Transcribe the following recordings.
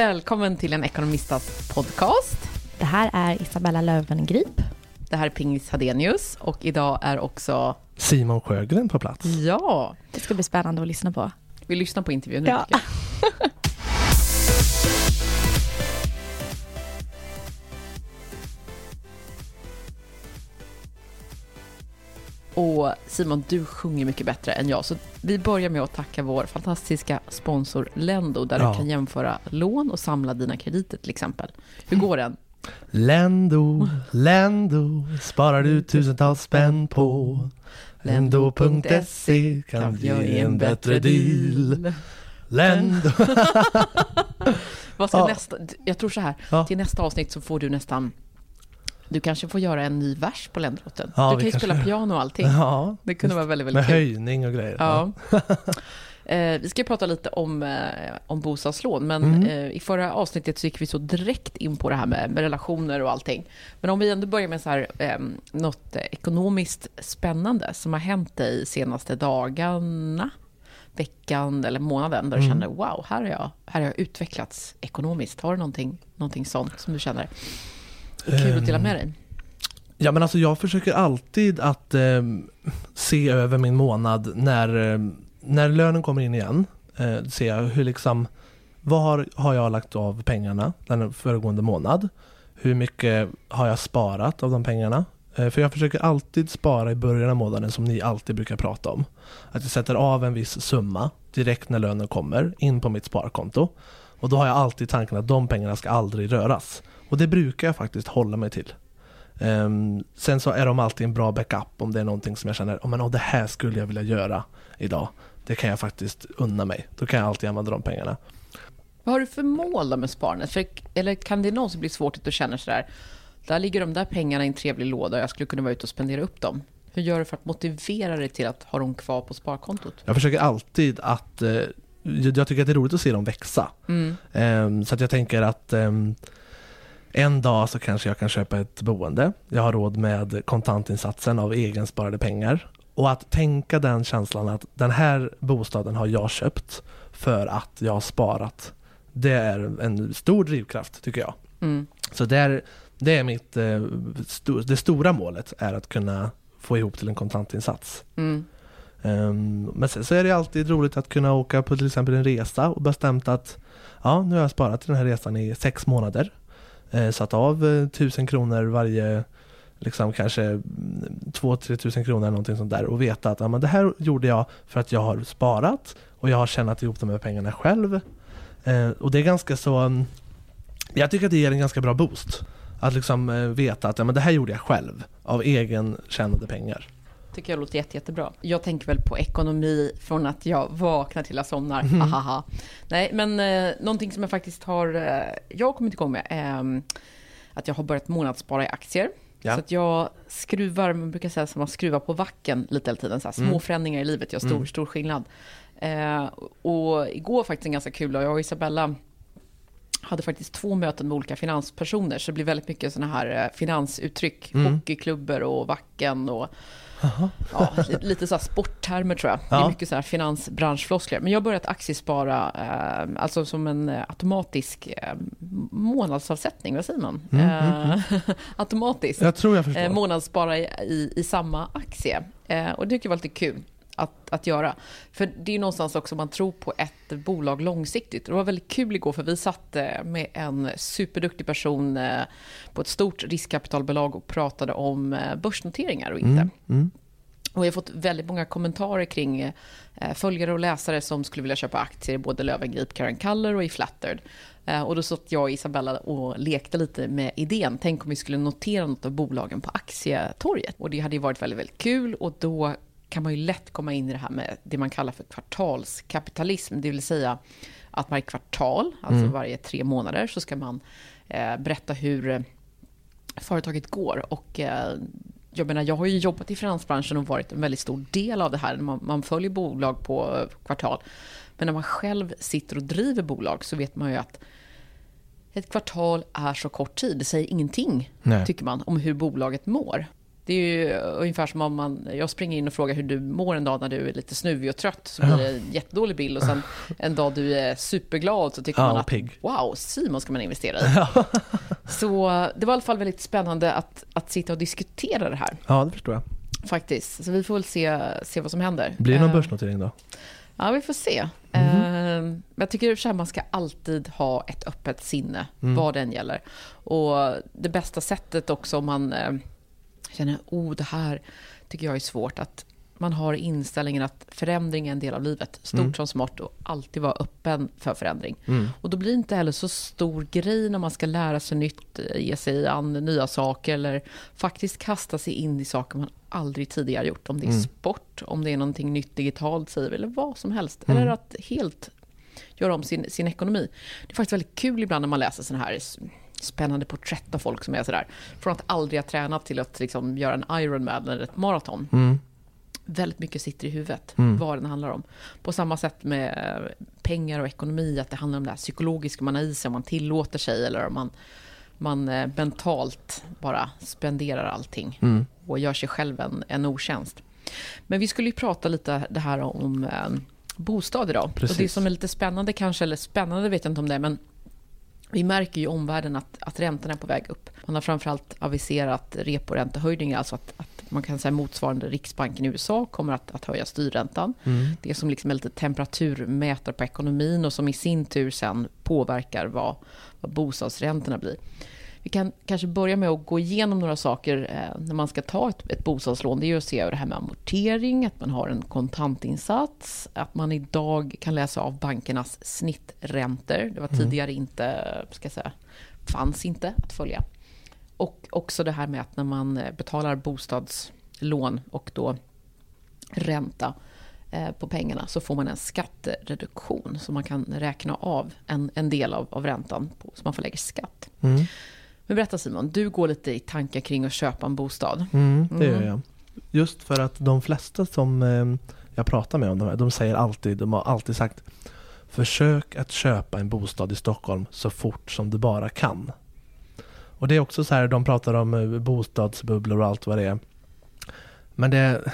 Välkommen till en Ekonomistas podcast. Det här är Isabella Löwengrip. Det här är Pingis Hadenius och idag är också Simon Sjögren på plats. Ja. Det ska bli spännande att lyssna på. Vi lyssnar på intervjun nu. Ja. Och Simon, du sjunger mycket bättre än jag. Så vi börjar med att tacka vår fantastiska sponsor Lendo, där Ja. du kan jämföra lån och samla dina krediter till exempel. Hur går den? Lendo, Lendo, sparar du tusentals spänn på. Lendo.se kan ge en bättre deal. Lendo. Vad ska Ja. nästa, jag tror så här, Ja. till nästa avsnitt så får du nästan du kanske får göra en ny vers på länderlåten. Ja, du kan ju kanske- spela piano och allting. Ja, Det kunde vara väldigt, väldigt med kul. höjning och grejer. Ja. Eh, vi ska prata lite om, eh, om bostadslån, men Mm. eh, i förra avsnittet så gick vi så direkt in på det här med, med relationer och allting. Men om vi ändå börjar med så här, eh, något ekonomiskt spännande som har hänt dig senaste dagarna, veckan eller månaden, där du Mm. känner wow, här har, jag, här har jag utvecklats ekonomiskt. Har du någonting, någonting sånt som du känner kul att dela med dig? Ja men alltså jag försöker alltid att eh, se över min månad när, eh, när lönen kommer in igen. Eh, ser jag hur liksom, vad har, har jag lagt av pengarna den föregående månad? Hur mycket har jag sparat av de pengarna? Eh, för jag försöker alltid spara i början av månaden som ni alltid brukar prata om. Att jag sätter av en viss summa direkt när lönen kommer in på mitt sparkonto. Och då har jag alltid tanken att de pengarna ska aldrig röras. Och det brukar jag faktiskt hålla mig till. Ehm, sen så är de alltid en bra backup om det är någonting som jag känner, oh, men, oh, det här skulle jag vilja göra idag. Det kan jag faktiskt unna mig. Då kan jag alltid använda de pengarna. Vad har du för mål då med sparandet? För, eller kan det någonsin bli svårt att du känner sådär, där ligger de där pengarna i en trevlig låda och jag skulle kunna vara ute och spendera upp dem. Hur gör du för att motivera dig till att ha dem kvar på sparkontot? Jag försöker alltid att, eh, jag tycker att det är roligt att se dem växa. Mm. Ehm, så att jag tänker att ehm, en dag så kanske jag kan köpa ett boende. Jag har råd med kontantinsatsen av egensparade pengar. Och att tänka den känslan att den här bostaden har jag köpt för att jag har sparat. Det är en stor drivkraft tycker jag. Mm. Så det är, det är mitt, eh, det stora målet är att kunna få ihop till en kontantinsats. Mm. Ehm, men sen så är det alltid roligt att kunna åka på till exempel en resa och bestämt att ja, nu har jag sparat till den här resan i sex månader. Eh, satt av eh, tusen kronor varje, liksom kanske mm, två, tre tusen kronor eller någonting sånt där och veta att ja, men det här gjorde jag för att jag har sparat och jag har tjänat ihop de här pengarna själv. Eh, och det är ganska så, mm, jag tycker att det ger en ganska bra boost. Att liksom eh, veta att ja, men det här gjorde jag själv av egen tjänade pengar tycker jag låter jätte, jättebra. Jag tänker väl på ekonomi från att jag vaknar till jag somnar. Mhm. Hahaha. Nej, men eh, någonting som jag faktiskt har, eh, jag kommit igång med är eh, att jag har börjat månadsspara i aktier. Ja. Så att jag skruvar, man brukar säga att man skruvar på vacken lite hela tiden. Så här, små Mm. förändringar i livet gör stor, Mm. stor skillnad. Eh, och igår faktiskt en ganska kul dag. Jag och Isabella hade faktiskt två möten med olika finanspersoner. Så det blir väldigt mycket sådana här eh, finansuttryck. Mm. Hockeyklubbor och vacken och. Ja, li- lite så här sporttermer tror jag. Det är Ja. mycket så här finansbranschfloskler. Men jag har börjat aktiespara, eh, alltså som en eh, automatisk eh, månadsavsättning, vad säger man? Mm, eh, mm, automatiskt. Jag tror jag förstår. Eh, månadsspara i, i, i samma aktie. Eh, och det tycker jag var lite kul att, att göra. För det är någonstans också man tror på ett bolag långsiktigt. Det var väldigt kul igår för vi satt eh, med en superduktig person eh, på ett stort riskkapitalbolag och pratade om eh, börsnoteringar och inte. Mm, mm. Och jag har fått väldigt många kommentarer kring följare och läsare som skulle vilja köpa aktier i både Löwengrip, Karen Kaller och i Flattered. Och då satt jag och Isabella och lekte lite med idén. Tänk om vi skulle notera något av bolagen på aktietorget. Och det hade ju varit väldigt, väldigt kul och då kan man ju lätt komma in i det här med det man kallar för kvartalskapitalism. Det vill säga att varje kvartal, alltså Mm. varje tre månader, så ska man eh, berätta hur eh, företaget går. Och eh, jag menar, jag har ju jobbat i finansbranschen och varit en väldigt stor del av det här. Man, man följer bolag på kvartal. Men när man själv sitter och driver bolag så vet man ju att ett kvartal är så kort tid. Det säger ingenting, Nej. tycker man, om hur bolaget mår. Det är ju ungefär som om man, jag springer in och frågar hur du mår en dag när du är lite snuvig och trött, så blir det en jättedålig bild och sen en dag du är superglad så tycker Ja, man att pigg. wow, Simon ska man investera i. Så det var i alla fall väldigt spännande att, att sitta och diskutera det här Ja, det förstår jag. faktiskt. Så vi får väl se, se vad som händer. Blir det någon Eh, börsnotering då? Ja, vi får se. Eh, Men jag tycker att man ska alltid ha ett öppet sinne, Mm. vad den gäller. Och det bästa sättet också om man eh, känner, oh, det här tycker jag är svårt, att man har inställningen att förändring är en del av livet, stort Mm. som smått, och alltid vara öppen för förändring. Mm. Och då blir det inte heller så stor grej när man ska lära sig nytt, ge sig an nya saker eller faktiskt kasta sig in i saker man aldrig tidigare gjort. Om det är Mm. sport, om det är någonting nytt digitalt, säger vi, eller vad som helst. Mm. Eller att helt göra om sin, sin ekonomi. Det är faktiskt väldigt kul ibland när man läser såna här spännande porträtt av folk som är sådär. Från att aldrig ha tränat till att liksom göra en Ironman eller ett maraton Mm. väldigt mycket sitter i huvudet, Mm. vad den handlar om. På samma sätt med eh, pengar och ekonomi, att det handlar om det här psykologiska man har i sig, om man tillåter sig eller om man, man eh, mentalt bara spenderar allting Mm. och gör sig själv en, en otjänst. Men vi skulle ju prata lite det här om eh, bostad idag. Precis. Och det som är lite spännande kanske, eller spännande vet jag inte om det är, men vi märker ju i omvärlden att, att räntorna är på väg upp. Man har framförallt aviserat reporäntehöjningar, alltså att, att man kan säga motsvarande Riksbanken i USA kommer att, att höja styrräntan. Mm. Det som liksom är lite temperaturmätare på ekonomin och som i sin tur sen påverkar vad, vad bostadsräntorna blir. Vi kan kanske börja med att gå igenom några saker eh, när man ska ta ett, ett bostadslån. Det är ju att se över det här med amortering, att man har en kontantinsats, att man idag kan läsa av bankernas snitträntor. Det var tidigare inte, ska säga, fanns inte att följa. Och också det här med att när man eh, betalar bostadslån och då ränta eh, på pengarna så får man en skattereduktion så man kan räkna av en, en del av, av räntan på, så man får lägre skatt. Mm. Men berätta Simon, du går lite i tankar kring att köpa en bostad. Mm, det gör Mm. jag. Just för att de flesta som eh, jag pratar med om de här, de säger alltid, de har alltid sagt Försök att köpa en bostad i Stockholm så fort som du bara kan. Och det är också så här, de pratar om eh, bostadsbubblor och allt vad det är. Men det,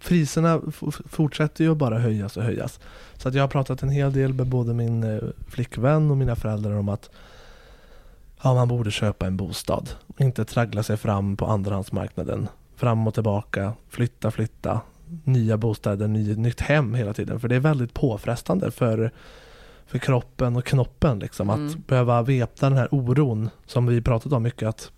priserna fortsätter ju bara höjas och höjas. Så att jag har pratat en hel del med både min eh, flickvän och mina föräldrar om att ja, man borde köpa en bostad. Inte traggla sig fram på andrahandsmarknaden. Fram och tillbaka, flytta, flytta. Nya bostäder, ny, nytt hem hela tiden. För det är väldigt påfrestande för, för kroppen och knoppen. Liksom, Mm. Att behöva veta den här oron som vi pratat om mycket. Att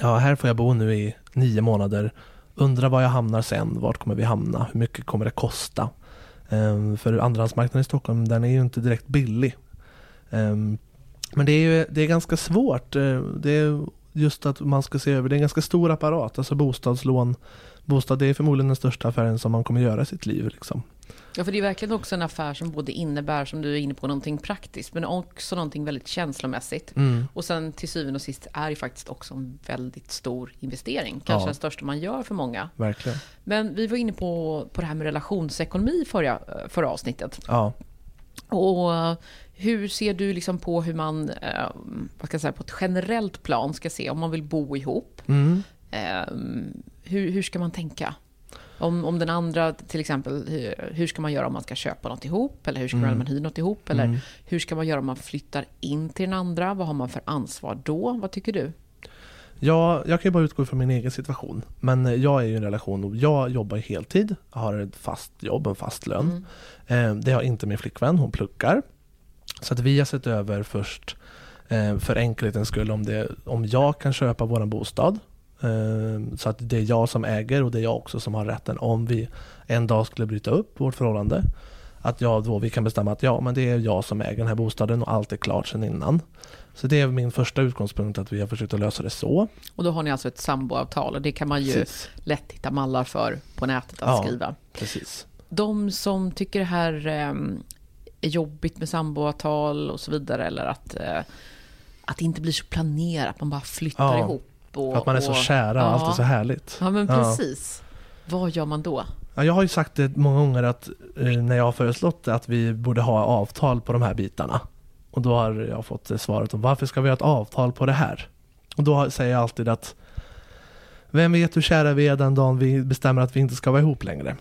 ja, här får jag bo nu i nio månader. Undrar var jag hamnar sen. Vart kommer vi hamna? Hur mycket kommer det kosta? Ehm, för andrahandsmarknaden i Stockholm, den är ju inte direkt billig. Ehm, men det är ju det är ganska svårt. Eh, Det är just att man ska se över, det är en ganska stor apparat. Alltså bostadslån, bostad det är förmodligen den största affären som man kommer göra i sitt liv. Liksom. Ja, för det är verkligen också en affär som både innebär, som du är inne på, någonting praktiskt, men också någonting väldigt känslomässigt. Och sen till syvende och sist är det faktiskt också en väldigt stor investering. Kanske Ja. den största man gör för många. Verkligen. Men vi var inne på, på det här med relationsekonomi förra, förra avsnittet. Ja. Och eh, hur ser du liksom på hur man, eh, vad ska jag säga, på ett generellt plan ska se om man vill bo ihop? Mm. Eh, hur, hur ska man tänka? Om, om den andra, till exempel, hur, hur ska man göra om man ska köpa något ihop? Eller hur ska man göra om man hyr något ihop? Eller Mm. hur ska man göra om man flyttar in till den andra? Vad har man för ansvar då? Vad tycker du? Ja, jag kan ju bara utgå från min egen situation. Men eh, jag är ju i en relation och jag jobbar heltid. Har ett fast jobb, en fast lön. Mm. Eh, Det har inte min flickvän, hon pluggar. Så att vi har sett över först eh, för enkelhetens skull om, det, om jag kan köpa vår bostad. Så att det är jag som äger och det är jag också som har rätten om vi en dag skulle bryta upp vårt förhållande. Att jag då, vi kan bestämma att ja, men det är jag som äger den här bostaden och allt är klart sedan innan. Så det är min första utgångspunkt att vi har försökt att lösa det så. Och då har ni alltså ett samboavtal och det kan man ju Precis. lätt hitta mallar för på nätet att Ja. skriva. Precis. De som tycker det här eh, är jobbigt med samboavtal och så vidare eller att, eh, att det inte blir så planerat, man bara flyttar Ja. ihop. Och, att man är så och- kära och allt är så härligt. Ja men precis. Vad gör man då? Ja, jag har ju sagt det många gånger att eh, när jag har föreslått det, att vi borde ha avtal på de här bitarna. Och då har jag fått eh, svaret om varför ska vi ha ett avtal på det här? Och då säger jag alltid att vem vet hur kära vi är den dagen vi bestämmer att vi inte ska vara ihop längre?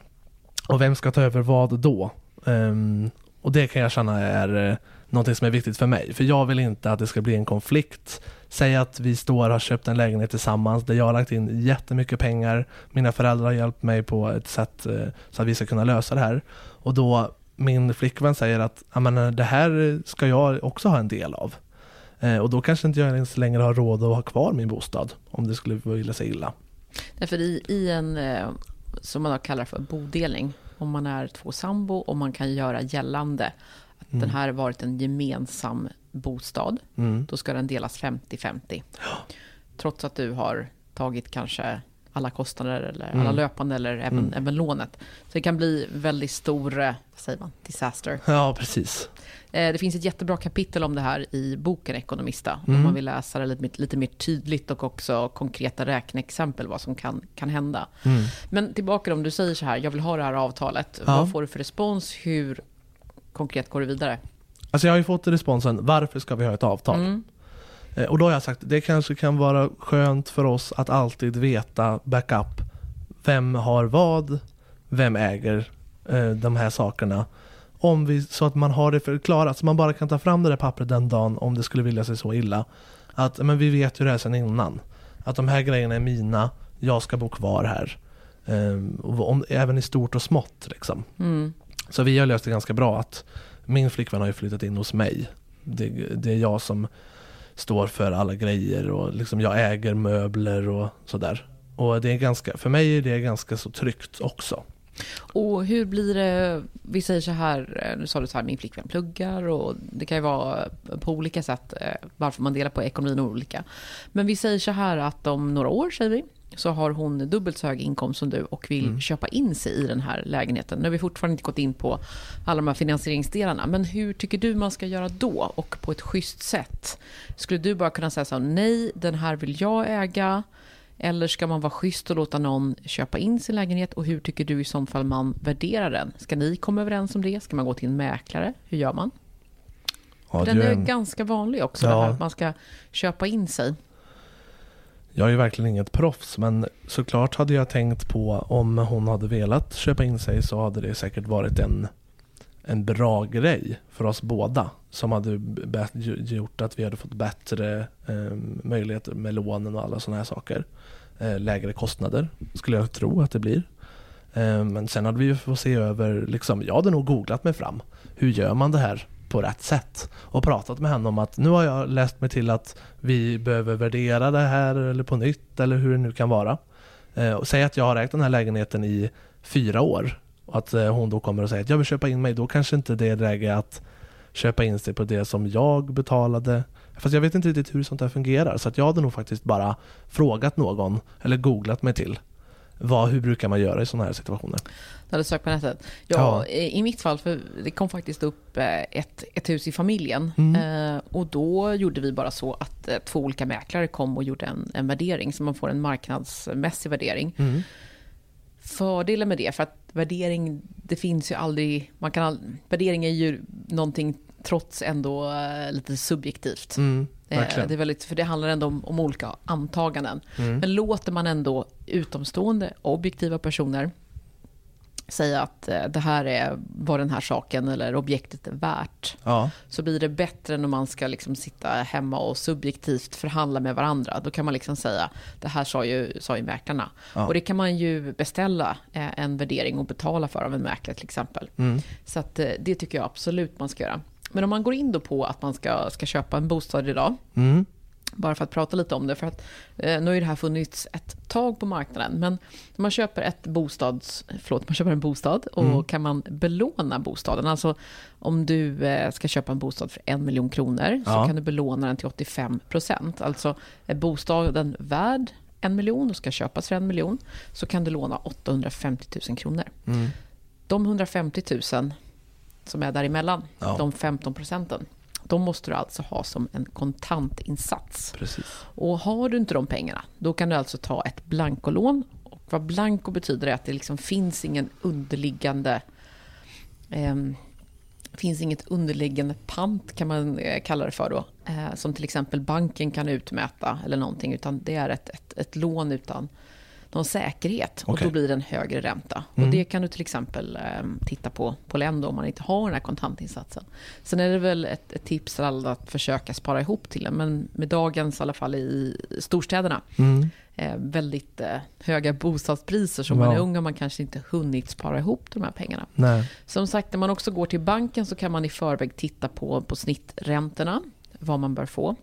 Och vem ska ta över vad då? Um, och det kan jag känna är uh, någonting som är viktigt för mig. För jag vill inte att det ska bli en konflikt. Säg att vi står och har köpt en lägenhet tillsammans där jag har lagt in jättemycket pengar. Mina föräldrar har hjälpt mig på ett sätt eh, så att vi ska kunna lösa det här. Och då min flickvän säger att eh, det här ska jag också ha en del av. Eh, och då kanske inte jag ens längre har råd att ha kvar min bostad om det skulle vilja sig illa. Därför i, i en, som man kallar för bodelning, om man är två sambo och man kan göra gällande mm. den här varit en gemensam bostad, mm. då ska den delas 50-50. Trots att du har tagit kanske alla kostnader eller alla mm. löpande eller även, mm. även lånet. Så det kan bli väldigt stor, eh, vad säger man, disaster. Ja, precis. Eh, det finns ett jättebra kapitel om det här i boken Ekonomista. Mm. Om man vill läsa det lite, lite mer tydligt och också konkreta räkneexempel vad som kan, kan hända. Mm. Men tillbaka om du säger så här, jag vill ha det här avtalet. Ja. Vad får du för respons? Hur konkret går du vidare? Alltså jag har ju fått responsen, varför ska vi ha ett avtal? Mm. Eh, och då har jag sagt, det kanske kan vara skönt för oss att alltid veta backup. Vem har vad? Vem äger eh, de här sakerna? Om vi, så att man har det förklarat, så man bara kan ta fram det där pappret den dagen om det skulle vilja sig så illa. Att men vi vet ju det här sedan innan. Att de här grejerna är mina, jag ska bo kvar här. Um, om, även i stort och smått. Liksom. Mm. Så vi har löst det ganska bra. att Min flickvän har ju flyttat in hos mig. Det, det är jag som står för alla grejer och liksom jag äger möbler och sådär. Och det är ganska, för mig är det ganska så tryggt också. Och hur blir det, vi säger så här, eh, nu sa du så här, min flickvän pluggar och det kan ju vara på olika sätt eh, varför man delar på ekonomin olika. Men vi säger så här att om några år, säger vi, så har hon dubbelt så hög inkomst som du och vill mm. köpa in sig i den här lägenheten. Nu har vi fortfarande inte gått in på alla de här finansieringsdelarna. Men hur tycker du man ska göra då och på ett schysst sätt? Skulle du bara kunna säga så nej, den här vill jag äga. Eller ska man vara schysst och låta någon köpa in sin lägenhet? Och hur tycker du i så fall man värderar den? Ska ni komma överens om det? Ska man gå till en mäklare? Hur gör man? Ja, den är en... ganska vanlig också, ja. det här att man ska köpa in sig. Jag är ju verkligen inget proffs men såklart hade jag tänkt på om hon hade velat köpa in sig så hade det säkert varit en, en bra grej för oss båda som hade gjort att vi hade fått bättre eh, möjligheter med lånen och alla sådana här saker. Eh, lägre kostnader skulle jag tro att det blir. Eh, men sen hade vi ju fått se över, liksom, jag hade nog googlat mig fram. Hur gör man det här på rätt sätt och pratat med henne om att nu har jag läst mig till att vi behöver värdera det här eller på nytt eller hur det nu kan vara. Eh, och säg att jag har ägt den här lägenheten i fyra år och att eh, hon då kommer och säger att jag vill köpa in mig. Då kanske inte det är läge att köpa in sig på det som jag betalade. Fast jag vet inte riktigt hur sånt här fungerar så att jag hade nog faktiskt bara frågat någon eller googlat mig till vad, hur brukar man göra i sådana här situationer? Du hade sökt på nätet? Ja, ja, I mitt fall, för det kom faktiskt upp eh, ett, ett hus i familjen. Mm. Eh, och då gjorde vi bara så att eh, två olika mäklare kom och gjorde en, en värdering, så man får en marknadsmässig värdering. Mm. Fördelen med det, för att värdering, det finns ju aldrig... Man kan all, värdering är ju någonting trots ändå lite subjektivt. Mm. Verkligen. Det är väldigt, för det handlar ändå om, om olika antaganden. Mm. Men låter man ändå utomstående, objektiva personer säga att eh, det här är vad den här saken eller objektet är värt. Ja. Så blir det bättre än om man ska liksom sitta hemma och subjektivt förhandla med varandra. Då kan man liksom säga, det här sa ju, sa ju mäklarna. Ja. Och det kan man ju beställa eh, en värdering och betala för av en mäklare till exempel. Mm. Så att, eh, det tycker jag absolut man ska göra. Men om man går in då på att man ska, ska köpa en bostad idag. Mm. Bara för att prata lite om det. För att, eh, nu har det här funnits ett tag på marknaden. Men man köper, ett bostads, förlåt, man köper en bostad och mm. kan man belåna bostaden. Alltså om du eh, ska köpa en bostad för en miljon kronor ja. så kan du belåna den till 85 procent. Alltså är bostaden värd en miljon och ska köpas för en miljon så kan du låna 850 000 kronor. Mm. De 150 000 som är däremellan, ja. de 15 procenten, de måste du alltså ha som en kontantinsats. Precis. Och har du inte de pengarna, då kan du alltså ta ett blankolån. Och vad blanko betyder är att det liksom finns ingen underliggande eh, finns inget underliggande pant kan man eh, kalla det för då. Eh, som till exempel banken kan utmäta eller någonting. Utan det är ett, ett, ett lån utan någon säkerhet och Okej. då blir det en högre ränta. Mm. Och det kan du till exempel eh, titta på på Lendo om man inte har den här kontantinsatsen. Sen är det väl ett, ett tips till alla att försöka spara ihop till den, men med dagens, i alla fall i storstäderna, Mm. eh, väldigt eh, höga bostadspriser, så om Ja. man är ung har man kanske inte hunnit spara ihop de här pengarna. Nej. Som sagt, när man också går till banken så kan man i förväg titta på, på snitträntorna, vad man bör få.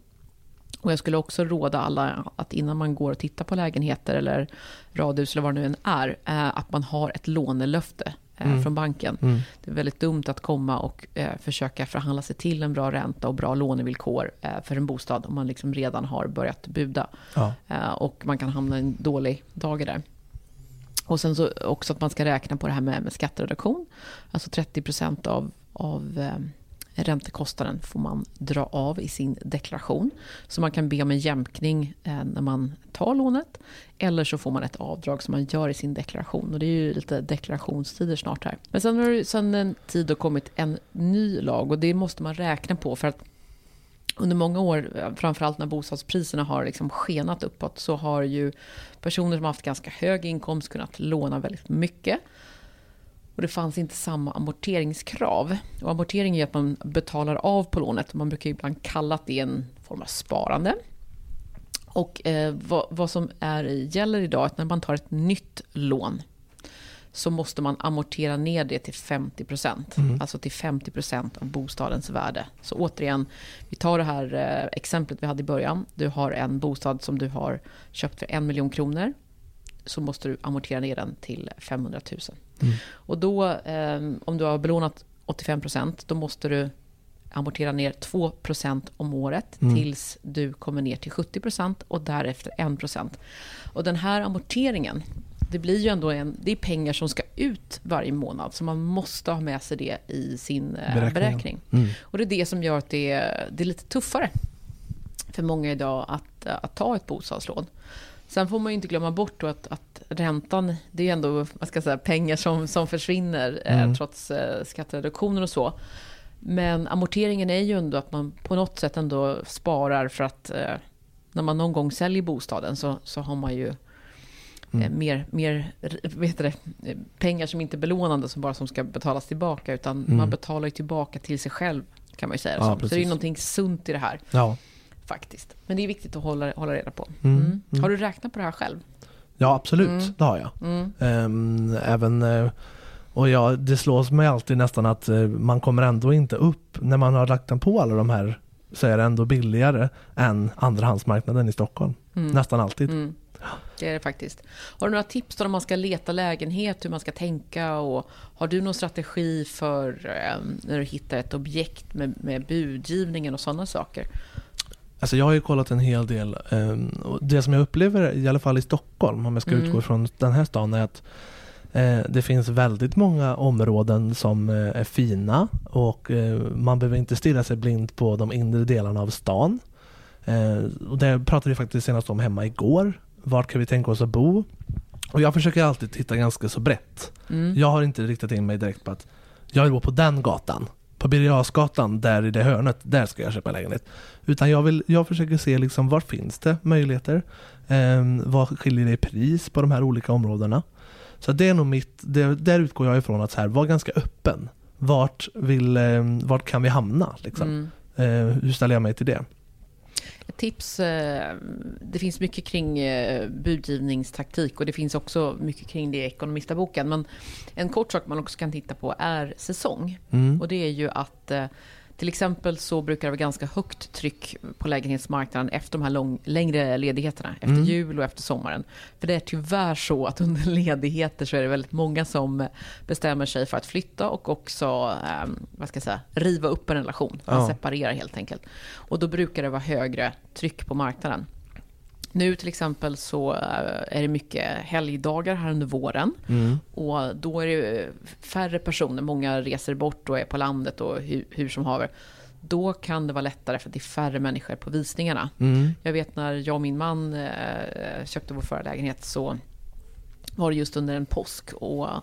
Och jag skulle också råda alla att innan man går och tittar på lägenheter eller radhus eller vad det nu än är, eh, att man har ett lånelöfte eh, Mm. från banken. Mm. Det är väldigt dumt att komma och eh, försöka förhandla sig till en bra ränta och bra lånevillkor för en bostad om man liksom redan har börjat buda. Ja. Och man kan hamna i en dålig dager där. Och sen så också att man ska räkna på det här med, med skattereduktion. Alltså 30 av, av räntekostnaden får man dra av i sin deklaration. Så man kan be om en jämkning eh, när man tar lånet. Eller så får man ett avdrag som man gör i sin deklaration. Och det är ju lite deklarationstider snart här. Men sen har det sen en tid då kommit en ny lag och det måste man räkna på för att under många år, eh, framförallt när bostadspriserna har liksom skenat uppåt, så har ju personer som har haft ganska hög inkomst kunnat låna väldigt mycket. Och det fanns inte samma amorteringskrav. Och amortering är att man betalar av på lånet. Man brukar ibland kalla det en form av sparande. Och eh, vad, vad som är, gäller idag är att när man tar ett nytt lån så måste man amortera ner det till 50 procent. Mm. Alltså till 50 procent av bostadens värde. Så återigen, vi tar det här eh, exemplet vi hade i början. Du har en bostad som du har köpt för en miljon kronor. Så måste du amortera ner den till 500 000. Mm. Och då, eh, om du har belånat 85 procent, då måste du amortera ner 2 procent om året Mm. tills du kommer ner till 70 procent och därefter 1 procent. Och den här amorteringen, det blir ju ändå en, det är pengar som ska ut varje månad, så man måste ha med sig det i sin eh, Beräkningen. beräkning. Mm. Och det är det som gör att det är, det är lite tuffare för många idag att, att ta ett bostadslån. Sen får man ju inte glömma bort då att, att räntan, det är ändå vad ska säga, pengar som, som försvinner Mm. eh, trots eh, skattereduktioner och så. Men amorteringen är ju ändå att man på något sätt ändå sparar för att eh, när man någon gång säljer bostaden så, så har man ju Mm. eh, mer, mer vet det, eh, pengar som inte är belånande som bara som ska betalas tillbaka utan Mm. man betalar ju tillbaka till sig själv kan man ju säga Ja, som. Så det är ju någonting sunt i det här Ja. Faktiskt. Men det är viktigt att hålla, hålla reda på. Mm, Mm. mm. Har du räknat på det här själv? ja, absolut. Mm. Det har jag. Mm. Ehm, även, eh, och ja, det slås mig alltid nästan att eh, man kommer ändå inte upp, när man har lagt den på alla de här, så är det ändå billigare än andrahandsmarknaden i Stockholm. Mm. Nästan alltid. Mm. Det är det faktiskt. Har du några tips när man ska leta lägenhet, hur man ska tänka? Och har du någon strategi för eh, när du hittar ett objekt med, med budgivningen och sådana saker? Alltså jag har ju kollat en hel del. ehm, och det som jag upplever, i alla fall i Stockholm, om jag ska Mm. utgå från den här stan, är att eh, det finns väldigt många områden som eh, är fina och eh, man behöver inte stirra sig blind på de inre delarna av stan. Och det pratade vi faktiskt senast om hemma igår. Vart kan vi tänka oss att bo? Och jag försöker alltid titta ganska så brett. Mm. Jag har inte riktat in mig direkt på att jag vill bo på den gatan. På Birger där i det hörnet, där ska jag köpa en lägenhet. Utan jag, vill, jag försöker se liksom var finns det möjligheter? Eh, vad skiljer det i pris på de här olika områdena? Så det är nog mitt, det, där utgår jag ifrån att så här, var ganska öppen. Vart, vill, eh, vart kan vi hamna? Liksom? Mm. Eh, hur ställer jag mig till det? Ett tips, eh, det finns mycket kring eh, budgivningstaktik och det finns också mycket kring det i Ekonomistaboken. Men en kort sak man också kan titta på är säsong. Mm. Och det är ju att eh, till exempel så brukar det vara ganska högt tryck på lägenhetsmarknaden efter de här lång, längre ledigheterna, efter Mm. jul och efter sommaren. För det är tyvärr så att under ledigheter så är det väldigt många som bestämmer sig för att flytta och också, eh, vad ska jag säga, riva upp en relation. Man Ja. separerar helt enkelt. Och då brukar det vara högre tryck på marknaden. Nu till exempel så eh, är det mycket helgdagar här under våren. Mm. Och då är det färre personer, många reser bort och är på landet och hur, hur som haver. Då kan det vara lättare för att det är färre människor på visningarna. Mm. Jag vet när jag och min man eh, köpte vår förra lägenhet så var det just under en påsk och eh,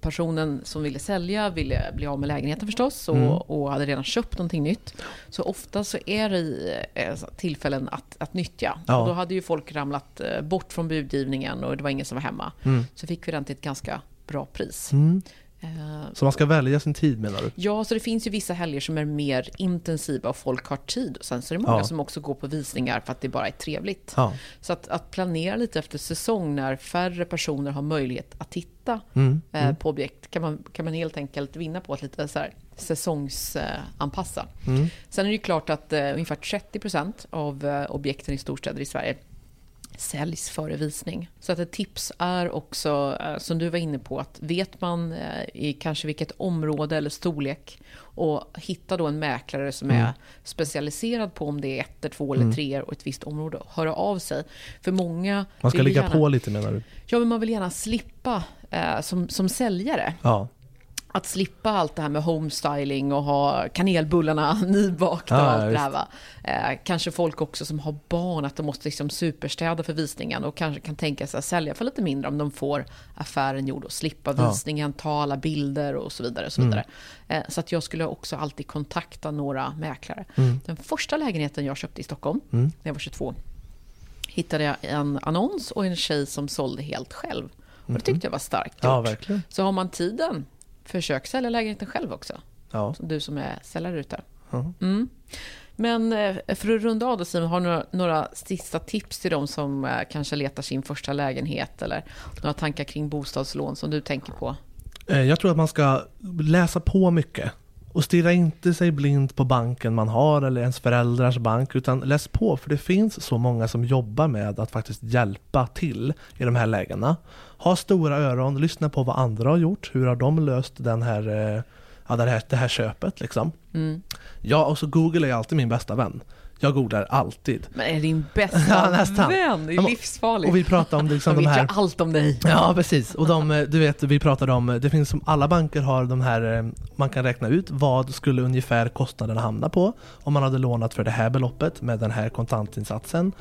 personen som ville sälja ville bli av med lägenheten förstås och, Mm. och hade redan köpt någonting nytt. Så ofta så är det eh, tillfällen att, att nyttja. Ja. Och då hade ju folk ramlat eh, bort från budgivningen och det var ingen som var hemma. Mm. Så fick vi den till ett ganska bra pris. Mm. Eh, Så man ska välja sin tid menar du? Ja, så det finns ju vissa helger som är mer intensiva och folk har tid. Och sen så är det många Ja. som också går på visningar för att det bara är trevligt. Ja. Så att, att planera lite efter säsong när färre personer har möjlighet att titta Mm. eh, Mm. på objekt kan man, kan man helt enkelt vinna på att lite så här säsongsanpassa. Mm. Sen är det ju klart att eh, ungefär 30% av eh, objekten i storstäder i Sverige säljs före visning. Så att ett tips är också, eh, som du var inne på, att vet man eh, i kanske vilket område eller storlek och hitta då en mäklare som Mm. är specialiserad på om det är ett, två eller Mm. tre och ett visst område, höra av sig. För många Man ska ligga gärna, på lite menar du? Ja, men man vill gärna slippa eh, som, som säljare Ja. Att slippa allt det här med homestyling och ha kanelbullarna nybakta och allt det här. Va? Eh, kanske folk också som har barn, att de måste liksom superstäda för visningen och kanske kan tänka sig att sälja för lite mindre om de får affären gjord och slippa visningen, ta alla bilder och så vidare. Och så Mm. vidare. Eh, så att jag skulle också alltid kontakta några mäklare. Mm. Den första lägenheten jag köpte i Stockholm, Mm. när jag var 22, hittade jag en annons och en tjej som sålde helt själv. Och det tyckte jag var starkt gjort. Ja. Så har man tiden, försök sälja lägenheten själv också. Ja. Du som är säljare ute. Ja. Mm. Men eh, för att runda av då Simon, har du några, några sista tips till de som eh, kanske letar sin första lägenhet eller några tankar kring bostadslån som du tänker på? Eh, Jag tror att man ska läsa på mycket. Och stirra inte sig blind på banken man har eller ens föräldrars bank utan läs på för det finns så många som jobbar med att faktiskt hjälpa till i de här lägena. Ha stora öron, lyssna på vad andra har gjort, hur har de löst den här, eh, ja, det, här, det här köpet liksom. Mm. Ja, och så Google är alltid min bästa vän. Jag googlar alltid. Men är din bästa Ja, vän? Det är livsfarligt. Och vi pratar om liksom de vet här... ju allt om dig. Ja precis, och de, eh, du vet vi pratade om, eh, det finns som alla banker har de här, eh, man kan räkna ut vad skulle ungefär kostnaderna hamna på om man hade lånat för det här beloppet med den här kontantinsatsen.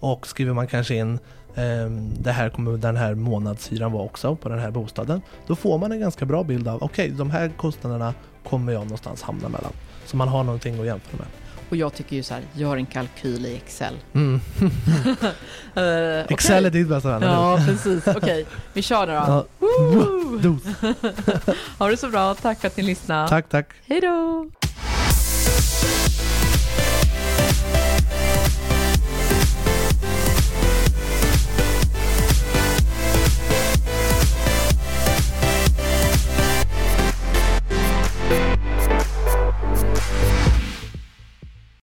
Och skriver man kanske in eh, det här kommer den här månadshyran vara också på den här bostaden. Då får man en ganska bra bild av, okej de här kostnaderna kommer jag någonstans hamna mellan. Så man har någonting att jämföra med. Och jag tycker ju så här, gör en kalkyl i Excel. Mm. Okej. Excel är ditt bästa vän? Ja, precis. Okej, vi kör nu då. Ja. Woo! Dos. Ha det så bra. Tack för att ni lyssnade. Tack, tack. Hej då!